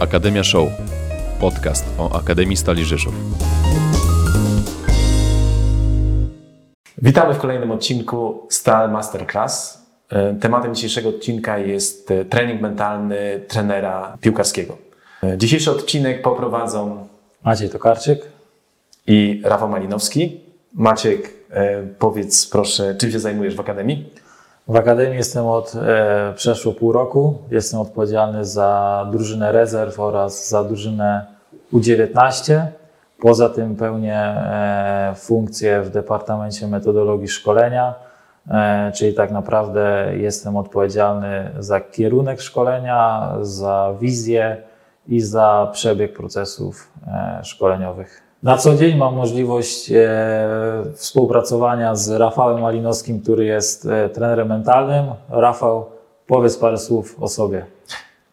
Akademia Show. Podcast o Akademii Stali Rzeszów. Witamy w kolejnym odcinku Stal Masterclass. E, Tematem dzisiejszego odcinka jest e, trening mentalny trenera piłkarskiego. E, Dzisiejszy odcinek poprowadzą Maciej Tokarczyk. i Rafał Malinowski. Maciek, powiedz proszę, czym się zajmujesz w Akademii? W Akademii jestem od e, przeszło pół roku. Jestem odpowiedzialny za drużynę rezerw oraz za drużynę U19. Poza tym pełnię e, funkcję w Departamencie Metodologii Szkolenia, e, czyli tak naprawdę jestem odpowiedzialny za kierunek szkolenia, za wizję i za przebieg procesów e, szkoleniowych. Na co dzień mam możliwość e, współpracowania z Rafałem Malinowskim, który jest e, trenerem mentalnym. Rafał, powiedz parę słów o sobie.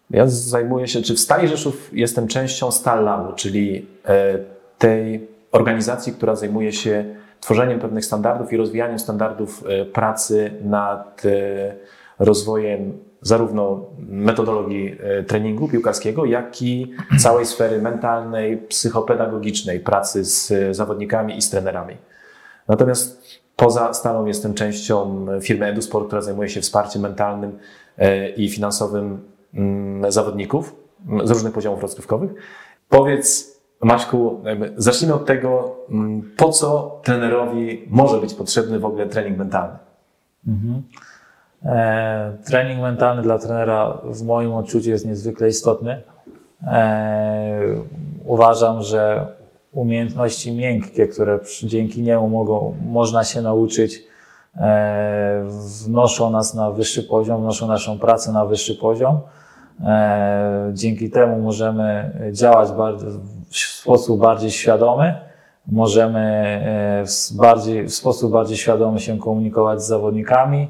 Ja zajmuję się, czy w Stali Rzeszów jestem częścią Stal Labu, czyli e, tej organizacji, która zajmuje się tworzeniem pewnych standardów i rozwijaniem standardów pracy nad rozwojem zarówno metodologii e, treningu piłkarskiego, jak i całej sfery mentalnej, psychopedagogicznej pracy z e, zawodnikami i z trenerami. Natomiast poza Stalą jestem częścią firmy EduSport, która zajmuje się wsparciem mentalnym e, i finansowym mm, zawodników mm, z różnych poziomów rozgrywkowych. Powiedz, Maćku, zacznijmy od tego, mm, po co trenerowi może być potrzebny w ogóle trening mentalny? E, trening mentalny dla trenera w moim odczuciu jest niezwykle istotny. E, uważam, że umiejętności miękkie, które dzięki niemu mogą, można się nauczyć, e, wnoszą nas na wyższy poziom, wnoszą naszą pracę na wyższy poziom. Dzięki temu możemy działać w sposób bardziej świadomy, możemy w, bardziej, w sposób bardziej świadomy się komunikować z zawodnikami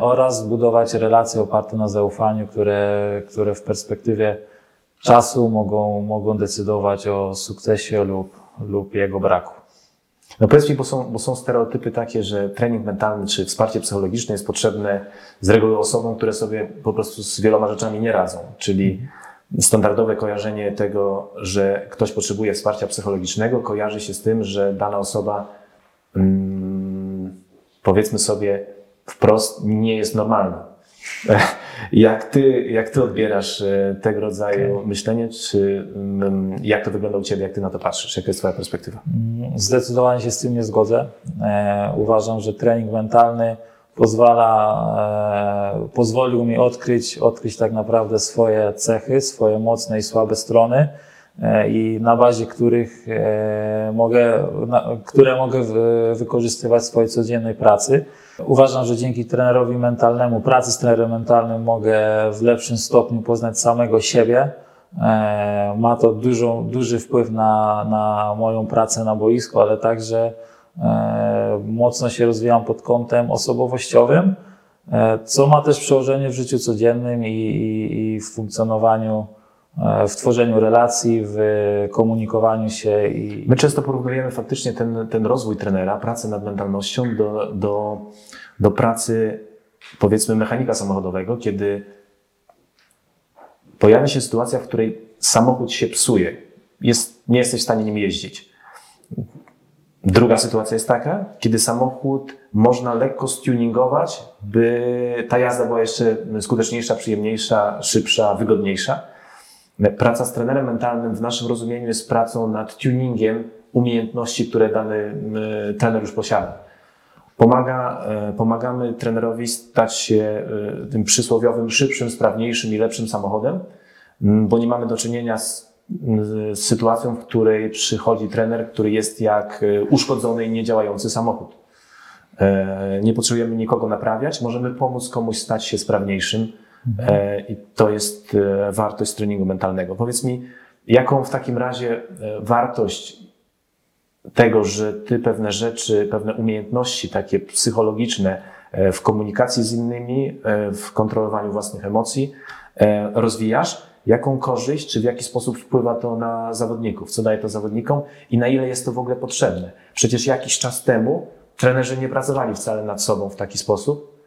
oraz budować relacje oparte na zaufaniu, które, które w perspektywie czasu mogą, mogą decydować o sukcesie lub, lub jego braku. No powiedz mi, bo są, bo są stereotypy takie, że trening mentalny czy wsparcie psychologiczne jest potrzebne z reguły osobom, które sobie po prostu z wieloma rzeczami nie radzą. Czyli standardowe kojarzenie tego, że ktoś potrzebuje wsparcia psychologicznego, kojarzy się z tym, że dana osoba, mm, powiedzmy sobie wprost, nie jest normalna. Jak ty, jak ty odbierasz e, tego rodzaju myślenie, czy mm, jak to wygląda u ciebie, jak ty na to patrzysz, jaka jest twoja perspektywa? Zdecydowanie się z tym nie zgodzę. E, uważam, że trening mentalny pozwala, e, pozwolił mi odkryć, odkryć tak naprawdę swoje cechy, swoje mocne i słabe strony i na bazie których e, mogę, które mogę wy- wykorzystywać w swojej codziennej pracy. Uważam, że dzięki trenerowi mentalnemu, pracy z trenerem mentalnym mogę w lepszym stopniu poznać samego siebie. E, Ma to dużą, duży wpływ na, na moją pracę na boisku, ale także e, mocno się rozwijam pod kątem osobowościowym, e, co ma też przełożenie w życiu codziennym i, i, i w funkcjonowaniu, e, w tworzeniu relacji, w komunikowaniu się i, My często porównujemy faktycznie ten, ten rozwój trenera, pracę nad mentalnością do, do, do pracy powiedzmy mechanika samochodowego, kiedy pojawia się sytuacja, w której samochód się psuje, jest, nie jesteś w stanie nim jeździć. Druga sytuacja jest taka, kiedy samochód można lekko stuningować, by ta jazda była jeszcze skuteczniejsza, przyjemniejsza, szybsza, wygodniejsza. Praca z trenerem mentalnym w naszym rozumieniu jest pracą nad tuningiem umiejętności, które dany trener już posiada. Pomaga, e, pomagamy trenerowi stać się e, tym przysłowiowym, szybszym, sprawniejszym i lepszym samochodem, bo nie mamy do czynienia z, z sytuacją, w której przychodzi trener, który jest jak e, uszkodzony i niedziałający samochód. Nie potrzebujemy nikogo naprawiać, możemy pomóc komuś stać się sprawniejszym e, i to jest e, wartość treningu mentalnego. Powiedz mi, jaką w takim razie e, wartość tego, że ty pewne rzeczy, pewne umiejętności takie psychologiczne w komunikacji z innymi, w kontrolowaniu własnych emocji rozwijasz, jaką korzyść, czy w jaki sposób wpływa to na zawodników, co daje to zawodnikom i na ile jest to w ogóle potrzebne. Przecież jakiś czas temu trenerzy nie pracowali wcale nad sobą w taki sposób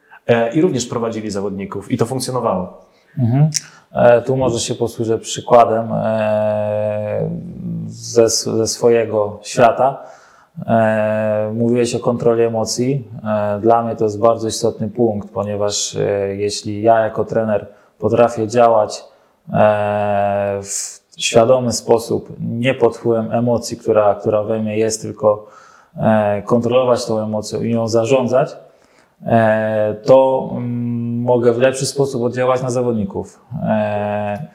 i również prowadzili zawodników i to funkcjonowało. Mhm. E, Tu może się posłużę przykładem e, ze, ze swojego świata. E, Mówiłeś o kontroli emocji. E, Dla mnie to jest bardzo istotny punkt, ponieważ e, jeśli ja jako trener potrafię działać e, w świadomy sposób, nie pod wpływem emocji, która, która we mnie jest, tylko e, kontrolować tą emocją i ją zarządzać, e, to mm, mogę w lepszy sposób oddziaływać na zawodników. E,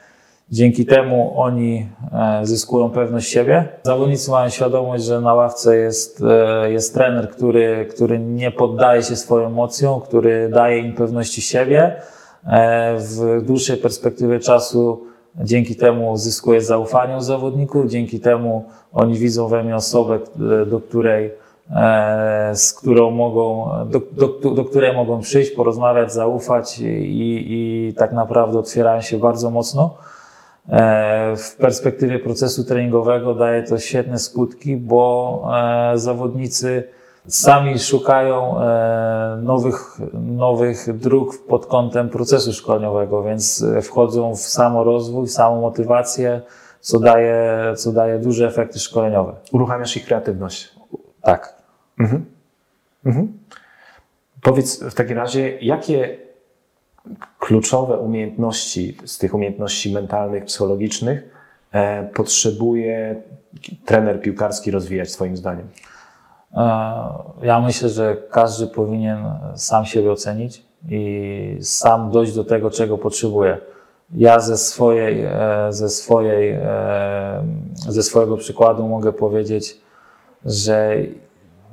Dzięki temu oni e, zyskują pewność siebie. Zawodnicy mają świadomość, że na ławce jest, e, jest trener, który, który nie poddaje się swoim emocjom, który daje im pewności siebie. E, W dłuższej perspektywie czasu dzięki temu zyskuje zaufanie u zawodników, dzięki temu oni widzą we mnie osobę, e, do której e, z którą mogą, do, do, do której mogą przyjść, porozmawiać, zaufać i, i tak naprawdę otwierają się bardzo mocno. E, W perspektywie procesu treningowego daje to świetne skutki, bo e, zawodnicy sami szukają e, nowych, nowych dróg pod kątem procesu szkoleniowego, więc e, wchodzą w samorozwój, samą motywację, co daje, co daje duże efekty szkoleniowe. Uruchamiasz ich kreatywność. Tak. Mhm. Mhm. Powiedz w takim razie, jakie kluczowe umiejętności z tych umiejętności mentalnych, psychologicznych e, potrzebuje trener piłkarski rozwijać Twoim zdaniem? E, Ja myślę, że każdy powinien sam siebie ocenić i sam dojść do tego, czego potrzebuje. Ja ze swojej, e, ze swojej, e, ze swojego przykładu mogę powiedzieć, że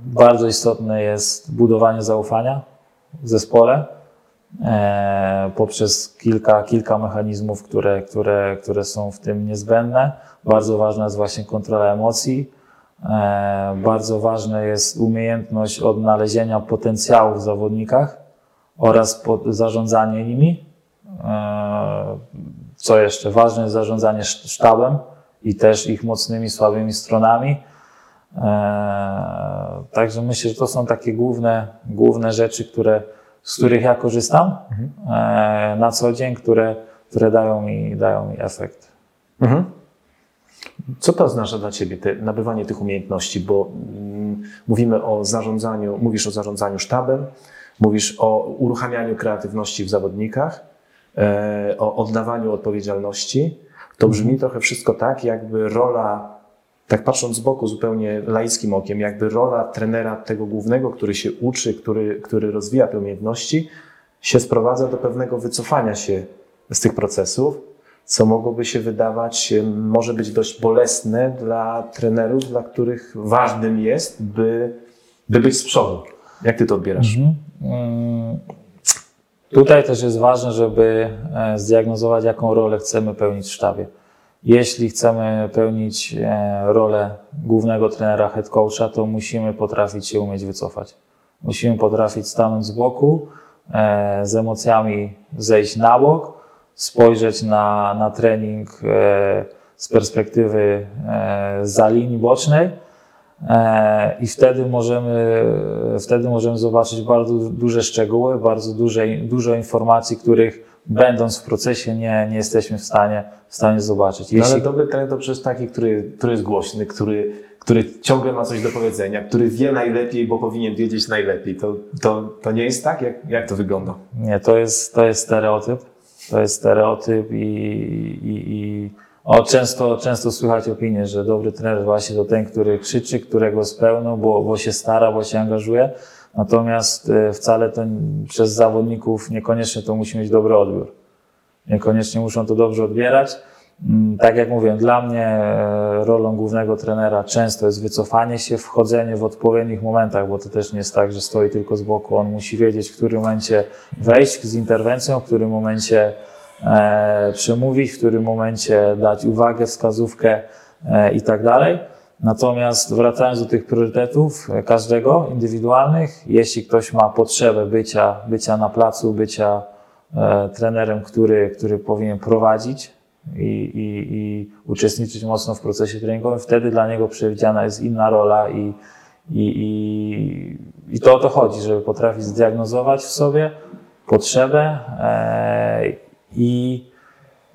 bardzo istotne jest budowanie zaufania w zespole e, poprzez kilka, kilka mechanizmów, które, które, które są w tym niezbędne. Bardzo ważna jest właśnie kontrola emocji. E, Bardzo ważna jest umiejętność odnalezienia potencjału w zawodnikach oraz zarządzanie nimi. E, Co jeszcze? Ważne jest zarządzanie sz- sztabem i też ich mocnymi, słabymi stronami. E, Także myślę, że to są takie główne, główne rzeczy, które, z których ja korzystam e, na co dzień, które, które dają, mi, dają mi efekt. Mhm. Co to oznacza dla Ciebie, te, nabywanie tych umiejętności? Bo mm, mówimy o zarządzaniu, mówisz o zarządzaniu sztabem, mówisz o uruchamianiu kreatywności w zawodnikach, e, o oddawaniu odpowiedzialności. To brzmi trochę wszystko tak, jakby rola, tak patrząc z boku zupełnie laickim okiem, jakby rola trenera tego głównego, który się uczy, który, który rozwija te umiejętności, się sprowadza do pewnego wycofania się z tych procesów, co mogłoby się wydawać, może być dość bolesne dla trenerów, dla których ważnym jest, by, by być z przodu. Jak ty to odbierasz? Mm, Tutaj też jest ważne, żeby e, zdiagnozować, jaką rolę chcemy pełnić w sztabie. Jeśli chcemy pełnić e, rolę głównego trenera, head coacha, to musimy potrafić się umieć wycofać. Musimy potrafić stanąć z boku, e, z emocjami zejść na bok, spojrzeć na, na trening e, z perspektywy za linii bocznej I wtedy możemy, wtedy możemy zobaczyć bardzo duże szczegóły, bardzo duże, dużo informacji, których będąc w procesie nie, nie jesteśmy w stanie, w stanie zobaczyć. No ale Jeśli, dobry trener to przecież taki, który, który jest głośny, który, który ciągle ma coś do powiedzenia, który wie najlepiej, bo powinien wiedzieć najlepiej. To, to, to nie jest tak? Jak, jak to wygląda? nie, to jest, to jest stereotyp. To jest stereotyp i, i, i o, często, często słychać opinię, że dobry trener właśnie to ten, który krzyczy, którego spełnią, bo, bo się stara, bo się angażuje. Natomiast e, wcale to przez zawodników niekoniecznie to musi mieć dobry odbiór. Niekoniecznie muszą to dobrze odbierać. Mm, Tak jak mówię, dla mnie e, rolą głównego trenera często jest wycofanie się, wchodzenie w odpowiednich momentach, bo to też nie jest tak, że stoi tylko z boku. On musi wiedzieć, w którym momencie wejść z interwencją, w którym momencie przemówić, w którym momencie dać uwagę, wskazówkę e, i tak dalej. Natomiast wracając do tych priorytetów e, każdego, indywidualnych, jeśli ktoś ma potrzebę bycia, bycia na placu, bycia e, trenerem, który, który powinien prowadzić i, i, i uczestniczyć mocno w procesie treningowym, wtedy dla niego przewidziana jest inna rola i, i, i, i to o to chodzi, żeby potrafić zdiagnozować w sobie potrzebę e, i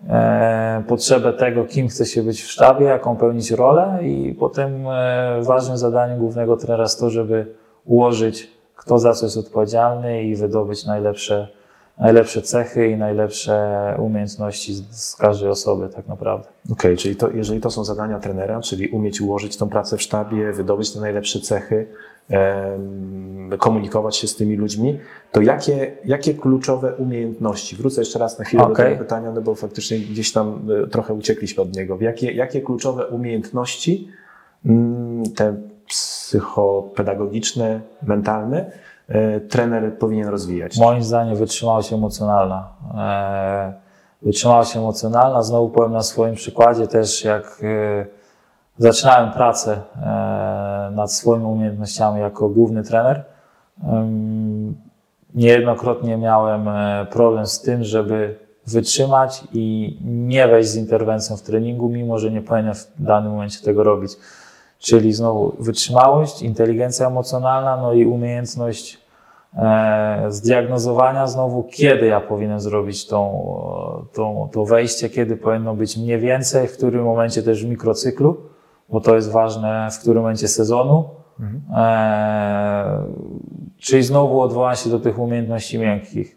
e, potrzebę tego, kim chce się być w sztabie, jaką pełnić rolę i potem e, ważnym zadaniem głównego trenera jest to, żeby ułożyć, kto za co jest odpowiedzialny i wydobyć najlepsze, najlepsze cechy i najlepsze umiejętności z, każdej osoby tak naprawdę. Okej, czyli to, jeżeli to są zadania trenera, czyli umieć ułożyć tą pracę w sztabie, wydobyć te najlepsze cechy, komunikować się z tymi ludźmi, to jakie, jakie kluczowe umiejętności? Wrócę jeszcze raz na chwilę do Okej. tego pytania, no bo faktycznie gdzieś tam e, trochę uciekliśmy od niego. Jakie, jakie kluczowe umiejętności, mm, te psychopedagogiczne, mentalne, trener powinien rozwijać? Moim zdaniem wytrzymałość emocjonalna. E, Wytrzymałość emocjonalna, znowu powiem na swoim przykładzie też, jak e, zaczynałem pracę e, nad swoimi umiejętnościami jako główny trener. Niejednokrotnie miałem e, problem z tym, żeby wytrzymać i nie wejść z interwencją w treningu, mimo że nie powinienem w danym momencie tego robić. Czyli znowu wytrzymałość, inteligencja emocjonalna, no i umiejętność e, zdiagnozowania znowu, kiedy ja powinienem zrobić tą, tą, to wejście, kiedy powinno być mniej więcej, w którym momencie też w mikrocyklu, bo to jest ważne, w którym momencie sezonu. E, czyli znowu odwołam się do tych umiejętności miękkich.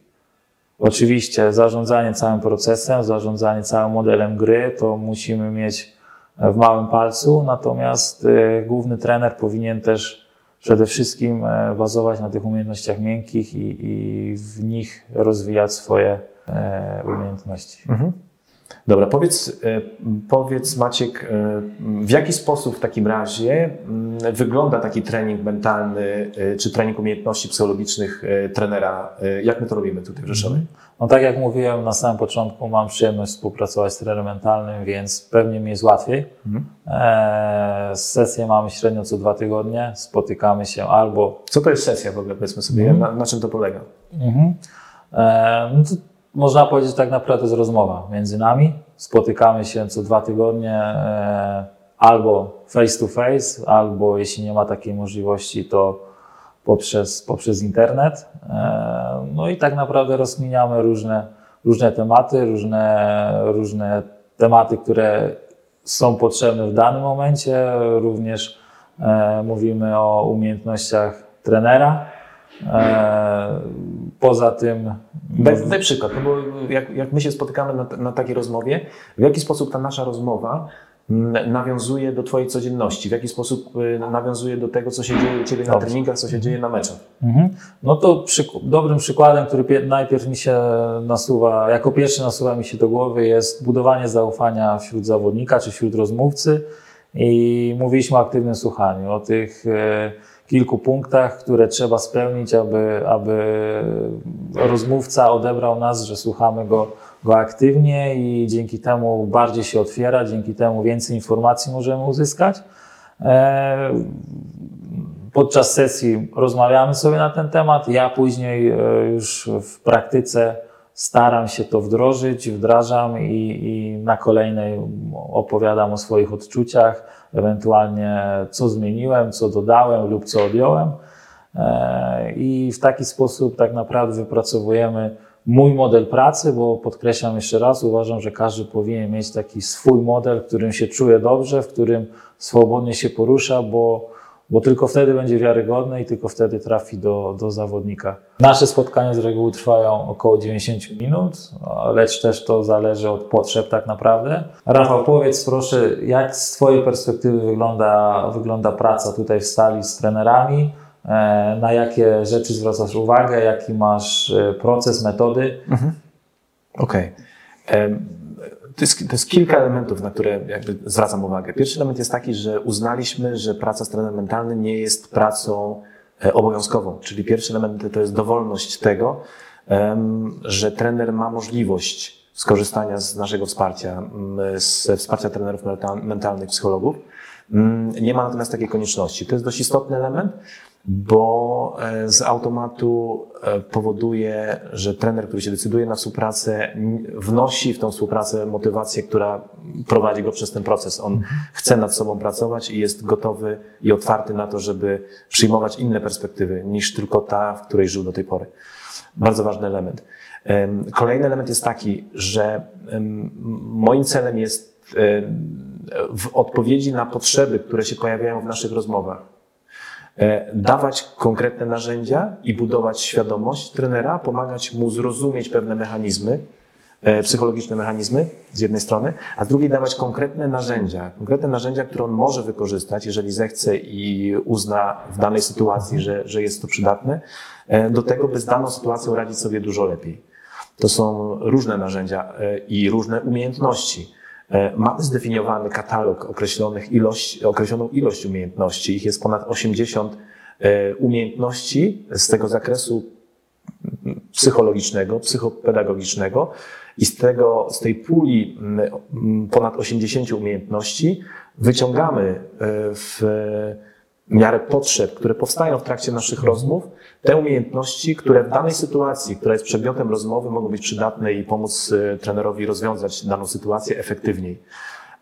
Oczywiście zarządzanie całym procesem, zarządzanie całym modelem gry to musimy mieć w małym palcu, natomiast e, główny trener powinien też przede wszystkim e, bazować na tych umiejętnościach miękkich i, i w nich rozwijać swoje e, umiejętności. Mhm. Dobra, powiedz, e, powiedz Maciek, e, w jaki sposób w takim razie mm, wygląda taki trening mentalny, e, czy trening umiejętności psychologicznych trenera? Jak my to robimy tutaj w Rzeszowie? No tak jak mówiłem na samym początku, mam przyjemność współpracować z trenerem mentalnym, więc pewnie mi jest łatwiej. Mhm. Sesje mamy średnio co dwa tygodnie, spotykamy się albo Co to jest sesja w ogóle, powiedzmy sobie, na, na czym to polega? Mhm. No to można powiedzieć, tak naprawdę jest rozmowa między nami. Spotykamy się co dwa tygodnie e, albo face to face, albo jeśli nie ma takiej możliwości, to poprzez, poprzez internet. E, no i tak naprawdę rozkminiamy różne, różne tematy, różne, różne tematy, które są potrzebne w danym momencie. Również e, mówimy o umiejętnościach trenera. Poza tym Daj, daj przykład, no bo jak, jak my się spotykamy na, na takiej rozmowie, w jaki sposób ta nasza rozmowa mm, nawiązuje do Twojej codzienności? W jaki sposób y, nawiązuje do tego, co się dzieje u Ciebie na Dobrze. treningach, co się dzieje na meczach? Mhm. No to dobrym przykładem, który pie- najpierw mi się nasuwa, jako pierwszy nasuwa mi się do głowy, jest budowanie zaufania wśród zawodnika czy wśród rozmówcy. I mówiliśmy o aktywnym słuchaniu, o tych e, kilku punktach, które trzeba spełnić, aby, aby rozmówca odebrał nas, że słuchamy go, go aktywnie i dzięki temu bardziej się otwiera, dzięki temu więcej informacji możemy uzyskać. E, Podczas sesji rozmawiamy sobie na ten temat. Ja później e, już w praktyce staram się to wdrożyć, wdrażam i, i na kolejnej opowiadam o swoich odczuciach, ewentualnie co zmieniłem, co dodałem lub co odjąłem. E, I w taki sposób tak naprawdę wypracowujemy mój model pracy, bo podkreślam jeszcze raz, uważam, że każdy powinien mieć taki swój model, w którym się czuje dobrze, w którym swobodnie się porusza, bo, bo tylko wtedy będzie wiarygodny i tylko wtedy trafi do, do zawodnika. Nasze spotkania z reguły trwają około 90 minut, lecz też to zależy od potrzeb tak naprawdę. Rafał, powiedz proszę, jak z Twojej perspektywy wygląda, wygląda praca tutaj w stali z trenerami? E, Na jakie rzeczy zwracasz uwagę? Jaki masz e, proces, metody? Okej. Em, To jest, to jest kilka elementów, na które jakby zwracam uwagę. Pierwszy element jest taki, że uznaliśmy, że praca z trenerem mentalnym nie jest pracą e, obowiązkową. Czyli pierwszy element to jest dowolność tego, że trener ma możliwość skorzystania z naszego wsparcia, z wsparcia trenerów mental- mentalnych, psychologów. Mm, Nie ma natomiast takiej konieczności. To jest dość istotny element, bo e, z automatu e, powoduje, że trener, który się decyduje na współpracę, wnosi w tą współpracę motywację, która prowadzi go przez ten proces. On chce nad sobą pracować i jest gotowy i otwarty na to, żeby przyjmować inne perspektywy niż tylko ta, w której żył do tej pory. Bardzo ważny element. Em, Kolejny element jest taki, że moim celem jest w odpowiedzi na potrzeby, które się pojawiają w naszych rozmowach, e, dawać konkretne narzędzia i budować świadomość trenera, pomagać mu zrozumieć pewne mechanizmy, e, psychologiczne mechanizmy z jednej strony, a z drugiej dawać konkretne narzędzia, konkretne narzędzia, które on może wykorzystać, jeżeli zechce i uzna w danej sytuacji, że, że jest to przydatne, e, do tego, by z daną sytuacją radzić sobie dużo lepiej. To są różne narzędzia e, i różne umiejętności. E, Mamy zdefiniowany katalog określonych ilość, określoną ilość umiejętności. Ich jest ponad 80 e, umiejętności z tego zakresu psychologicznego, psychopedagogicznego i z, tego, z tej puli ponad 80 umiejętności wyciągamy e, w miarę potrzeb, które powstają w trakcie naszych rozmów, te umiejętności, które w danej sytuacji, która jest przedmiotem rozmowy, mogą być przydatne i pomóc e, trenerowi rozwiązać daną sytuację efektywniej.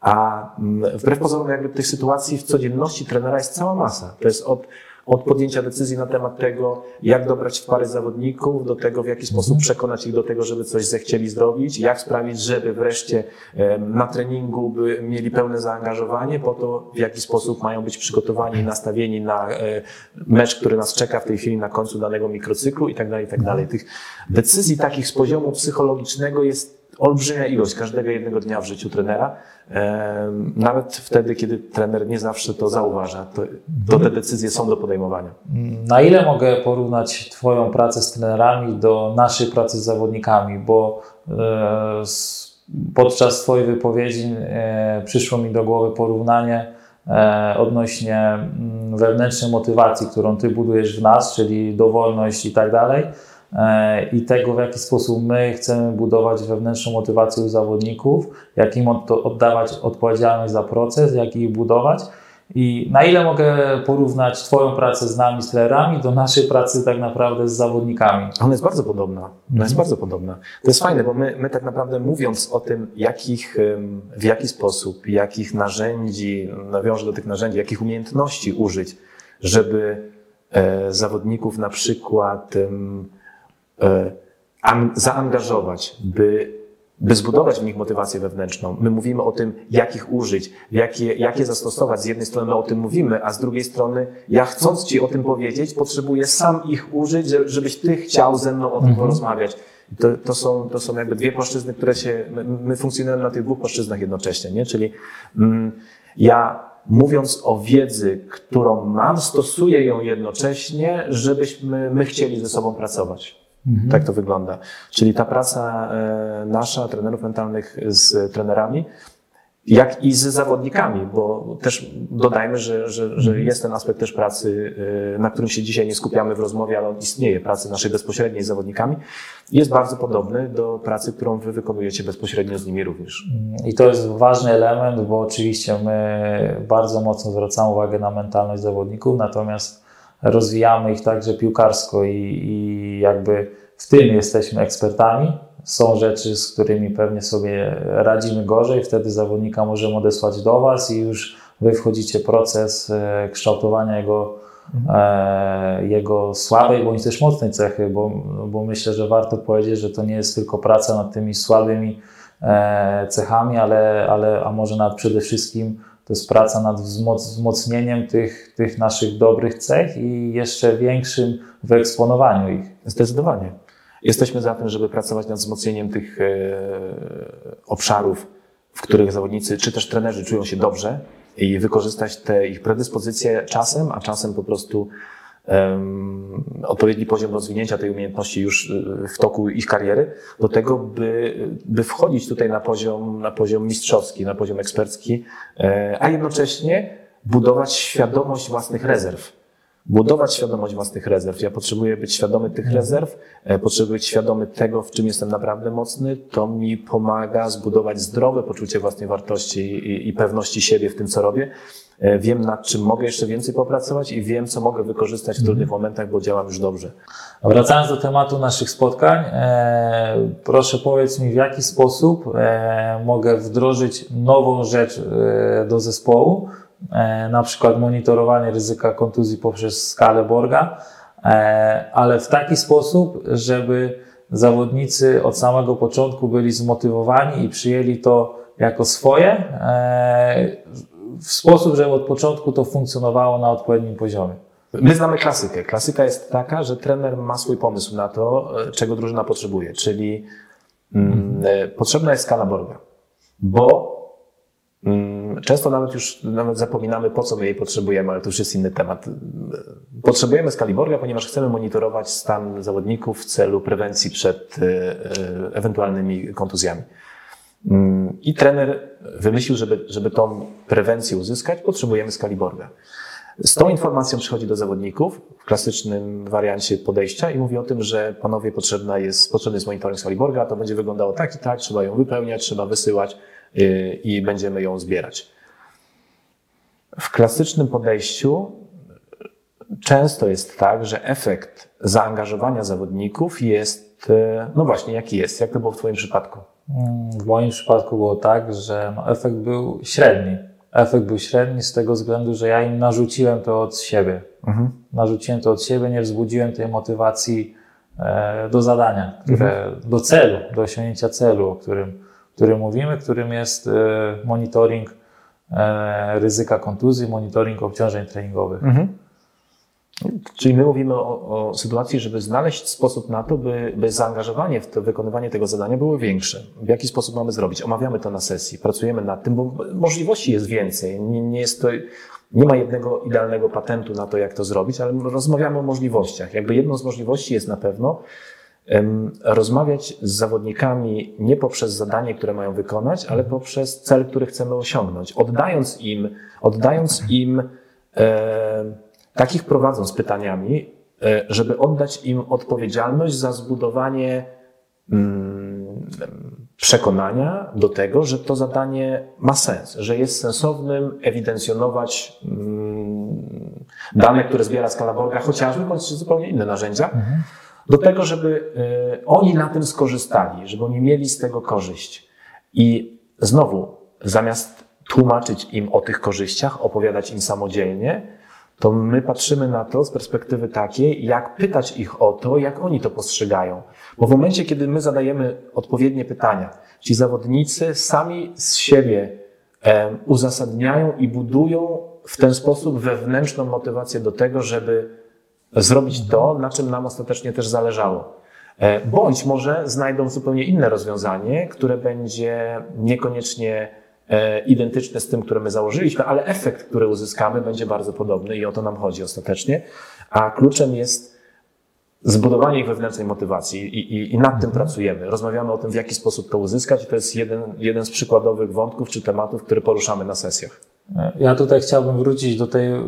A mm, wbrew pozorom, jakby tych sytuacji w codzienności trenera jest cała masa. To jest od, od podjęcia decyzji na temat tego, jak dobrać w pary zawodników, do tego, w jaki sposób przekonać ich do tego, żeby coś zechcieli zrobić, jak sprawić, żeby wreszcie na treningu by mieli pełne zaangażowanie, po to, w jaki sposób mają być przygotowani i nastawieni na e, mecz, który nas czeka w tej chwili na końcu danego mikrocyklu i tak dalej, i tak dalej. Tych decyzji takich z poziomu psychologicznego jest olbrzymia ilość każdego jednego dnia w życiu trenera. Em, Nawet wtedy, kiedy trener nie zawsze to zauważa, to, to te decyzje są do podejmowania. Na ile mogę porównać Twoją pracę z trenerami do naszej pracy z zawodnikami? Bo e, podczas Twojej wypowiedzi e, przyszło mi do głowy porównanie e, odnośnie mm, wewnętrznej motywacji, którą Ty budujesz w nas, czyli dowolność i tak dalej. E, I tego, w jaki sposób my chcemy budować wewnętrzną motywację u zawodników, jak im od- oddawać odpowiedzialność za proces, jak ich budować. I na ile mogę porównać Twoją pracę z nami, z trenerami, do naszej pracy tak naprawdę z zawodnikami? Ona jest bardzo podobna. Ona jest bardzo podobna. To jest fajne, bo my, my tak naprawdę mówiąc o tym, jakich, w jaki sposób, jakich narzędzi, nawiążę do tych narzędzi, jakich umiejętności użyć, żeby e, zawodników na przykład zaangażować, by, by zbudować w nich motywację wewnętrzną. My mówimy o tym, jakich użyć, jakie, jakie zastosować. Z jednej strony my o tym mówimy, a z drugiej strony ja chcąc Ci o tym powiedzieć, potrzebuję sam ich użyć, że- żebyś Ty chciał ze mną o tym porozmawiać. I To, to, są, to są jakby dwie płaszczyzny, które się, my, my funkcjonujemy na tych dwóch płaszczyznach jednocześnie, nie? Czyli mm, ja mówiąc o wiedzy, którą mam, stosuję ją jednocześnie, żebyśmy my chcieli ze sobą pracować. Tak to wygląda. Czyli ta praca e, nasza, trenerów mentalnych z trenerami, jak i z zawodnikami, bo też dodajmy, że, że, że jest ten aspekt też pracy, e, na którym się dzisiaj nie skupiamy w rozmowie, ale on istnieje, pracy naszej bezpośredniej z zawodnikami, jest bardzo podobny do pracy, którą wy wykonujecie bezpośrednio z nimi również. I to jest ważny element, bo oczywiście my bardzo mocno zwracamy uwagę na mentalność zawodników, natomiast rozwijamy ich także piłkarsko i, i jakby w tym jesteśmy ekspertami. Są rzeczy, z którymi pewnie sobie radzimy gorzej, wtedy zawodnika możemy odesłać do Was i już Wy wchodzicie w proces e, kształtowania jego, e, jego słabej bądź też mocnej cechy, bo, bo myślę, że warto powiedzieć, że to nie jest tylko praca nad tymi słabymi e, cechami, ale, ale a może nawet przede wszystkim to jest praca nad wzmoc- wzmocnieniem tych, tych naszych dobrych cech i jeszcze większym wyeksponowaniu ich. Zdecydowanie. Jesteśmy za tym, żeby pracować nad wzmocnieniem tych e, obszarów, w których zawodnicy czy też trenerzy czują się dobrze i wykorzystać te ich predyspozycje czasem, a czasem po prostu odpowiedni poziom rozwinięcia tej umiejętności już e, w toku ich kariery, do tego, by, by wchodzić tutaj na poziom, na poziom mistrzowski, na poziom ekspercki, e, a jednocześnie budować świadomość własnych rezerw budować świadomość własnych rezerw. Ja potrzebuję być świadomy tych rezerw, e, potrzebuję być świadomy tego, w czym jestem naprawdę mocny. To mi pomaga zbudować zdrowe poczucie własnej wartości i, pewności siebie w tym, co robię. E, Wiem, nad czym mogę jeszcze więcej popracować i wiem, co mogę wykorzystać w trudnych momentach, bo działam już dobrze. Wracając do tematu naszych spotkań, e, proszę powiedz mi, w jaki sposób e, mogę wdrożyć nową rzecz e, do zespołu, na przykład monitorowanie ryzyka kontuzji poprzez skalę Borga, e, ale w taki sposób, żeby zawodnicy od samego początku byli zmotywowani i przyjęli to jako swoje e, w sposób, żeby od początku to funkcjonowało na odpowiednim poziomie. My znamy klasykę. Klasyka jest taka, że trener ma swój pomysł na to, e, czego drużyna potrzebuje, czyli mm, e, potrzebna jest skala Borga, bo mm, często nawet już nawet zapominamy, po co my jej potrzebujemy, ale to już jest inny temat. Potrzebujemy skali Borga, ponieważ chcemy monitorować stan zawodników w celu prewencji przed e, e, ewentualnymi kontuzjami. Mm, I trener wymyślił, żeby, żeby tą prewencję uzyskać, potrzebujemy skali Borga. Z tą informacją przychodzi do zawodników w klasycznym wariancie podejścia i mówi o tym, że panowie potrzebna jest, potrzebny jest monitoring skali Borga, to będzie wyglądało tak i tak, trzeba ją wypełniać, trzeba wysyłać i będziemy ją zbierać. W klasycznym podejściu często jest tak, że efekt zaangażowania zawodników jest, yy, no właśnie, jaki jest, jak to było w Twoim przypadku? Mm, W moim przypadku było tak, że no efekt był średni. Efekt był średni z tego względu, że ja im narzuciłem to od siebie. Narzuciłem to od siebie, nie wzbudziłem tej motywacji e, do zadania, które, do celu, do osiągnięcia celu, o którym, którym mówimy, którym jest e, monitoring e, ryzyka kontuzji, monitoring obciążeń treningowych. Czyli my mówimy o, o sytuacji, żeby znaleźć sposób na to, by, by zaangażowanie w to wykonywanie tego zadania było większe. W jaki sposób mamy zrobić? Omawiamy to na sesji, pracujemy nad tym, bo możliwości jest więcej. Nie, nie jest to, nie ma jednego idealnego patentu na to, jak to zrobić, ale rozmawiamy o możliwościach. Jakby jedną z możliwości jest na pewno rozmawiać z zawodnikami nie poprzez zadanie, które mają wykonać, ale poprzez cel, który chcemy osiągnąć. Oddając im, oddając im e, takich prowadząc pytaniami, e, żeby oddać im odpowiedzialność za zbudowanie mm, przekonania do tego, że to zadanie ma sens, że jest sensownym ewidencjonować mm, dane, które zbiera skala Borga, chociażby, bądź zupełnie inne narzędzia, do tego, żeby e, oni na tym skorzystali, żeby oni mieli z tego korzyść. I znowu, zamiast tłumaczyć im o tych korzyściach, opowiadać im samodzielnie, to my patrzymy na to z perspektywy takiej, jak pytać ich o to, jak oni to postrzegają. Bo w momencie, kiedy my zadajemy odpowiednie pytania, ci zawodnicy sami z siebie em, uzasadniają i budują w ten sposób wewnętrzną motywację do tego, żeby zrobić to, na czym nam ostatecznie też zależało. E, Bądź może znajdą zupełnie inne rozwiązanie, które będzie niekoniecznie e, identyczne z tym, które my założyliśmy, ale efekt, który uzyskamy, będzie bardzo podobny i o to nam chodzi ostatecznie. A kluczem jest zbudowanie ich wewnętrznej motywacji i, i, i nad tym pracujemy. Rozmawiamy o tym, w jaki sposób to uzyskać i to jest jeden, jeden z przykładowych wątków czy tematów, które poruszamy na sesjach. Ja tutaj chciałbym wrócić do tej e,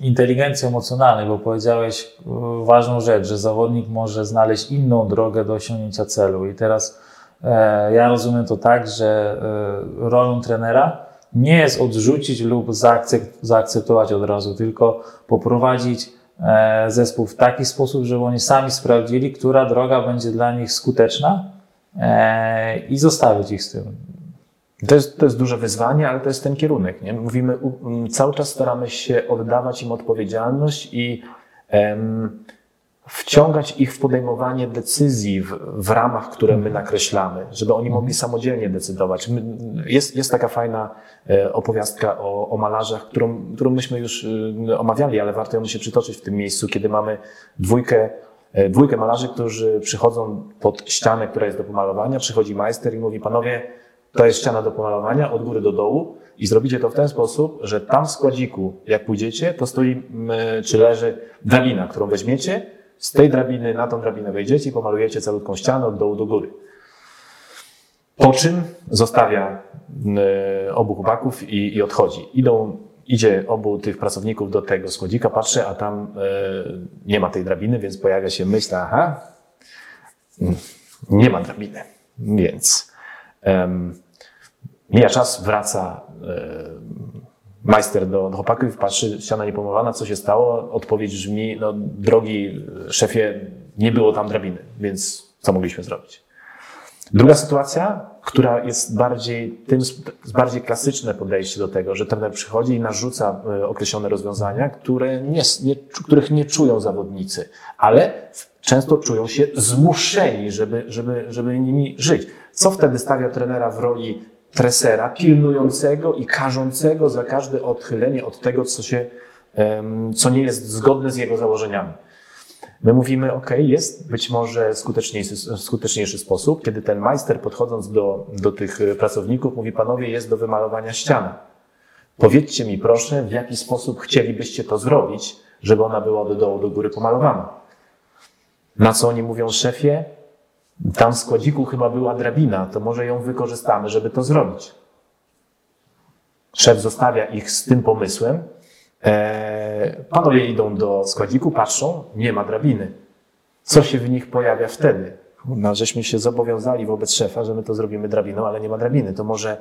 inteligencji emocjonalnej, bo powiedziałeś e, ważną rzecz, że zawodnik może znaleźć inną drogę do osiągnięcia celu. I teraz e, ja rozumiem to tak, że rolą trenera nie jest odrzucić lub zaakcep- zaakceptować od razu, tylko poprowadzić zespół w taki sposób, żeby oni sami sprawdzili, która droga będzie dla nich skuteczna i zostawić ich z tym. To jest, to jest duże wyzwanie, ale to jest ten kierunek. Nie? Mówimy, cały czas staramy się oddawać im odpowiedzialność i em, wciągać ich w podejmowanie decyzji w, w ramach, które my nakreślamy, żeby oni mogli samodzielnie decydować. My, jest, jest taka fajna e, opowiastka o, o malarzach, którą, którą myśmy już e, omawiali, ale warto ją się przytoczyć w tym miejscu, kiedy mamy dwójkę e, Dwójkę malarzy, którzy przychodzą pod ścianę, która jest do pomalowania, przychodzi majster i mówi, panowie, to jest ściana do pomalowania od góry do dołu i zrobicie to w ten sposób, że tam w składziku, jak pójdziecie, to stoi mm, czy leży drabina, którą weźmiecie, z tej drabiny na tą drabinę wejdziecie i pomalujecie calutką ścianę od dołu do góry. Po czym zostawia mm, obu chłopaków i, i odchodzi. Idą, idzie obu tych pracowników do tego składzika, patrzę, a tam e, nie ma tej drabiny, więc pojawia się myśl, aha, mm, nie ma drabiny, więc mija czas, wraca e, majster do, do chłopaków, patrzy, ściana niepomalowana, co się stało? Odpowiedź brzmi, no drogi szefie, nie było tam drabiny, więc co mogliśmy zrobić? Druga sytuacja, która jest bardziej, tym bardziej klasyczne podejście do tego, że trener przychodzi i narzuca e, określone rozwiązania, które nie, nie, których nie czują zawodnicy, ale często czują się zmuszeni, żeby, żeby, żeby nimi żyć. Co wtedy stawia trenera w roli tresera, pilnującego i karzącego za każde odchylenie od tego, co, się, co nie jest zgodne z jego założeniami. My mówimy, ok, jest być może skuteczniejszy, skuteczniejszy sposób, kiedy ten majster podchodząc do, do tych pracowników mówi, panowie, jest do wymalowania ściana. Powiedzcie mi proszę, w jaki sposób chcielibyście to zrobić, żeby ona była od dołu do góry pomalowana. Na co oni mówią, szefie, tam w składziku chyba była drabina, to może ją wykorzystamy, żeby to zrobić. Szef zostawia ich z tym pomysłem. Eee, panowie idą do składziku, patrzą, nie ma drabiny. Co się w nich pojawia wtedy? No, żeśmy się zobowiązali wobec szefa, że my to zrobimy drabiną, ale nie ma drabiny. To może,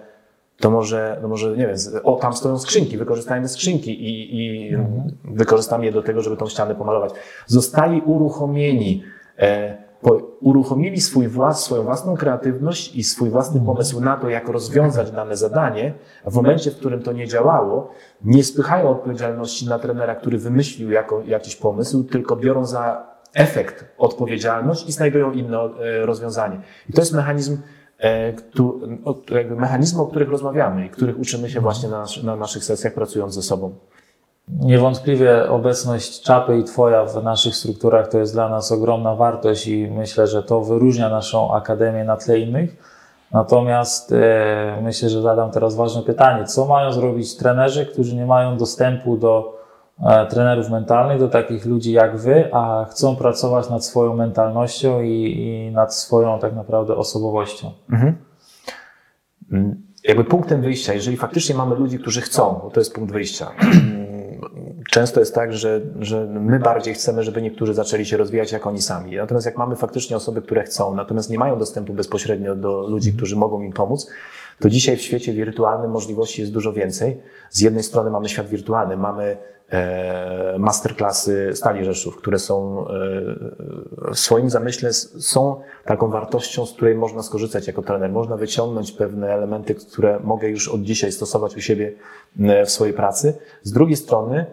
to może, no może nie wiem, o tam stoją skrzynki, wykorzystajmy skrzynki i, i wykorzystamy je do tego, żeby tą ścianę pomalować. Zostali uruchomieni, e, po, uruchomili swój włas, swoją własną kreatywność i swój własny pomysł na to, jak rozwiązać dane zadanie, a w momencie, w którym to nie działało, nie spychają odpowiedzialności na trenera, który wymyślił jako, jakiś pomysł, tylko biorą za efekt odpowiedzialność i znajdują inne e, rozwiązanie. I to jest mechanizm, e, mechanizmy, o których rozmawiamy i których uczymy się właśnie na, na naszych sesjach pracując ze sobą. Niewątpliwie obecność czapy i Twoja w naszych strukturach to jest dla nas ogromna wartość i myślę, że to wyróżnia naszą akademię na tle innych. Natomiast e, myślę, że zadam teraz ważne pytanie. Co mają zrobić trenerzy, którzy nie mają dostępu do e, trenerów mentalnych, do takich ludzi jak Wy, a chcą pracować nad swoją mentalnością i, i nad swoją tak naprawdę osobowością? Mm, Jakby punktem wyjścia, jeżeli faktycznie mamy ludzi, którzy chcą, to jest punkt wyjścia. Często jest tak, że, że my bardziej chcemy, żeby niektórzy zaczęli się rozwijać jak oni sami. Natomiast jak mamy faktycznie osoby, które chcą, natomiast nie mają dostępu bezpośrednio do ludzi, którzy mogą im pomóc, to dzisiaj w świecie wirtualnym możliwości jest dużo więcej. Z jednej strony mamy świat wirtualny, mamy e, masterclassy Stali Rzeszów, które są e, w swoim zamyśle są taką wartością, z której można skorzystać jako trener. Można wyciągnąć pewne elementy, które mogę już od dzisiaj stosować u siebie e, w swojej pracy. Z drugiej strony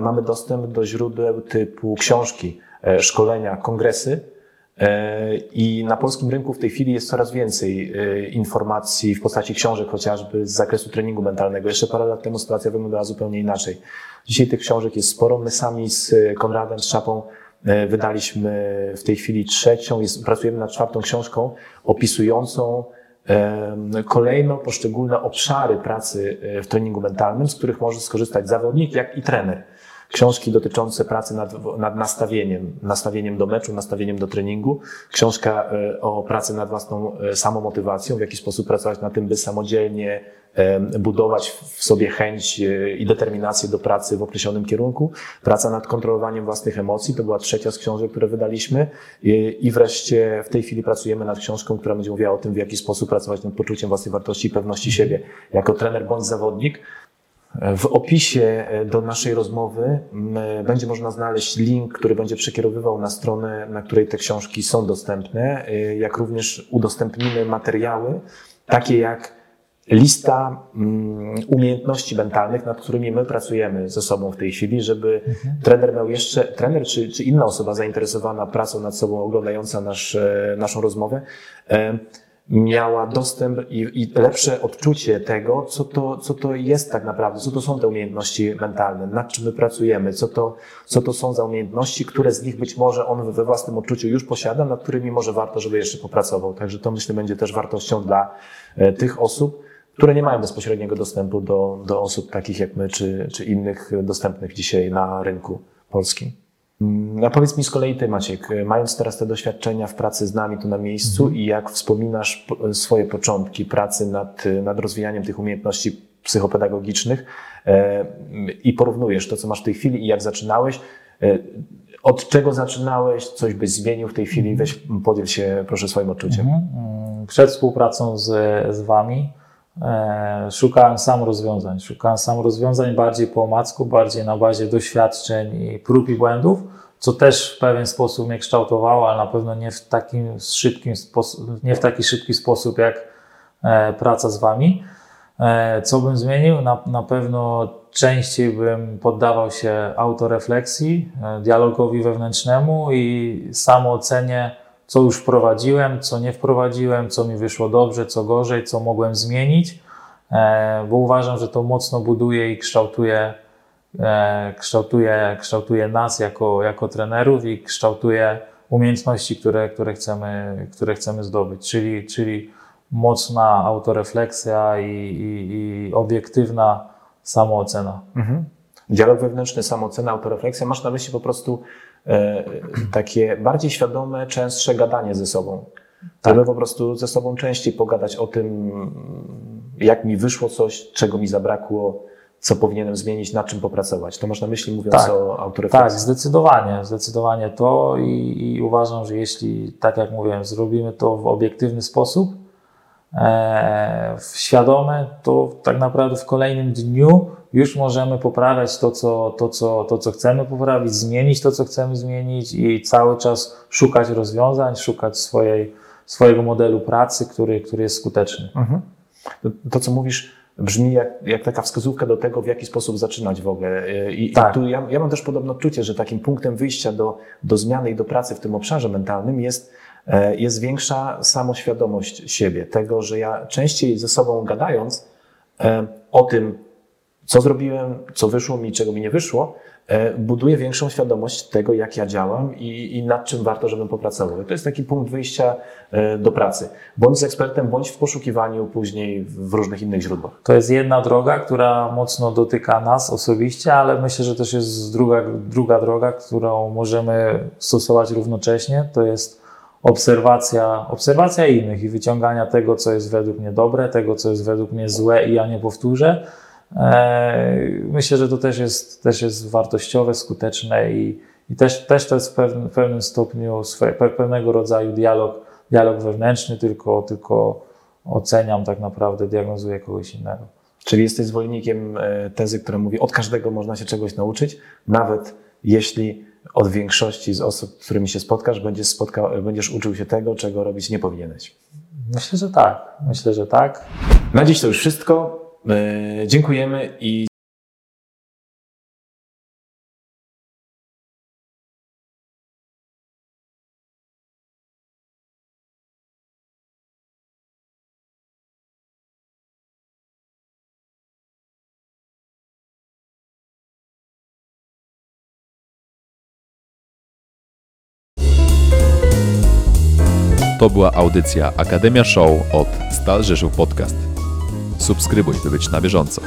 mamy dostęp do źródeł typu książki, e, szkolenia, kongresy, E, I na polskim rynku w tej chwili jest coraz więcej e, informacji w postaci książek chociażby z zakresu treningu mentalnego. Jeszcze parę lat temu sytuacja wyglądała zupełnie inaczej. Dzisiaj tych książek jest sporo. My sami z Konradem, z Szapą e, wydaliśmy w tej chwili trzecią, jest, pracujemy nad czwartą książką opisującą kolejno poszczególne obszary pracy e, w treningu mentalnym, z których może skorzystać zawodnik, jak i trener książki dotyczące pracy nad, nad nastawieniem, nastawieniem do meczu, nastawieniem do treningu, książka e, o pracy nad własną e, samomotywacją, w jaki sposób pracować na tym, by samodzielnie e, budować w sobie chęć i determinację do pracy w określonym kierunku, praca nad kontrolowaniem własnych emocji, to była trzecia z książek, które wydaliśmy. I wreszcie w tej chwili pracujemy nad książką, która będzie mówiła o tym, w jaki sposób pracować nad poczuciem własnej wartości i pewności siebie. Jako trener bądź zawodnik, w opisie e, do naszej rozmowy m, będzie można znaleźć link, który będzie przekierowywał na stronę, na której te książki są dostępne, e, jak również udostępnimy materiały, takie jak lista umiejętności mentalnych, nad którymi my pracujemy ze sobą w tej chwili, żeby trener miał jeszcze, trener czy, czy inna osoba zainteresowana pracą nad sobą, oglądająca nasz, e, naszą rozmowę, e, miała dostęp i, i lepsze odczucie tego, co to, co to jest tak naprawdę, co to są te umiejętności mentalne, nad czym my pracujemy, co to, co to są za umiejętności, które z nich być może on we własnym odczuciu już posiada, nad którymi może warto, żeby jeszcze popracował. Także to myślę będzie też wartością dla e, tych osób, które nie mają bezpośredniego dostępu do, do osób takich jak my, czy, czy innych dostępnych dzisiaj na rynku polskim. Mm, A powiedz mi z kolei ty, Maciek, e, mając teraz te doświadczenia w pracy z nami tu na miejscu i jak wspominasz po- swoje początki pracy nad, e, nad rozwijaniem tych umiejętności psychopedagogicznych e, i porównujesz to, co masz w tej chwili i jak zaczynałeś, e, od czego zaczynałeś, coś byś zmienił w tej chwili, weź podziel się proszę swoim odczuciem. Mm, Przed współpracą z, z Wami szukałem sam rozwiązań. Szukałem sam rozwiązań bardziej po omacku, bardziej na bazie doświadczeń i prób i błędów, co też w pewien sposób mnie kształtowało, ale na pewno nie w takim szybkim nie w taki szybki sposób jak e, praca z Wami. E, Co bym zmienił? Na, na pewno częściej bym poddawał się autorefleksji, e, dialogowi wewnętrznemu i samoocenie, co już wprowadziłem, co nie wprowadziłem, co mi wyszło dobrze, co gorzej, co mogłem zmienić, e, bo uważam, że to mocno buduje i kształtuje, e, kształtuje, kształtuje nas jako, jako trenerów i kształtuje umiejętności, które, które, chcemy, które chcemy zdobyć, czyli, czyli mocna autorefleksja i, i, i obiektywna samoocena. Mhm. Dialog wewnętrzny, samoocena, autorefleksja. Masz na myśli po prostu takie bardziej świadome, częstsze gadanie ze sobą. Tak. Żeby po prostu ze sobą częściej pogadać o tym, jak mi wyszło coś, czego mi zabrakło, co powinienem zmienić, nad czym popracować. To masz na myśli mówiąc Tak. o Tak, autorefleksji. zdecydowanie, zdecydowanie to i, i uważam, że jeśli, tak jak mówiłem, zrobimy to w obiektywny sposób, e, w świadomy, to tak naprawdę w kolejnym dniu już możemy poprawiać to co, to, co, to, co chcemy poprawić, zmienić to, co chcemy zmienić i cały czas szukać rozwiązań, szukać swojej, swojego modelu pracy, który, który jest skuteczny. Mhm. To, to, co mówisz, brzmi jak, jak taka wskazówka do tego, w jaki sposób zaczynać w ogóle. I, Tak. i tu ja, ja mam też podobne odczucie, że takim punktem wyjścia do, do zmiany i do pracy w tym obszarze mentalnym jest, e, jest większa samoświadomość siebie. Tego, że ja częściej ze sobą gadając e, o tym, co zrobiłem, co wyszło mi, czego mi nie wyszło, e, buduję większą świadomość tego, jak ja działam i, i nad czym warto, żebym popracował. To jest taki punkt wyjścia e, do pracy. Bądź z ekspertem, bądź w poszukiwaniu później w różnych innych źródłach. To jest jedna droga, która mocno dotyka nas osobiście, ale myślę, że też jest druga, druga droga, którą możemy stosować równocześnie. To jest obserwacja, obserwacja innych i wyciągania tego, co jest według mnie dobre, tego, co jest według mnie złe i ja nie powtórzę. Eee, Myślę, że to też jest, też jest wartościowe, skuteczne i, i też, też to jest w pewnym, w pewnym stopniu pewnego rodzaju dialog, dialog wewnętrzny, tylko, tylko oceniam tak naprawdę, diagnozuję kogoś innego. Czyli jesteś zwolennikiem e, tezy, która mówi, od każdego można się czegoś nauczyć, nawet jeśli od większości z osób, z którymi się spotkasz, będziesz, spotka, będziesz uczył się tego, czego robić nie powinieneś. Myślę, że tak. Myślę, że tak. Na dziś to już wszystko. E, Dziękujemy i To była audycja Akademia Show od Stal Rzeszów Podcast. Subskrybuj, by być na bieżąco.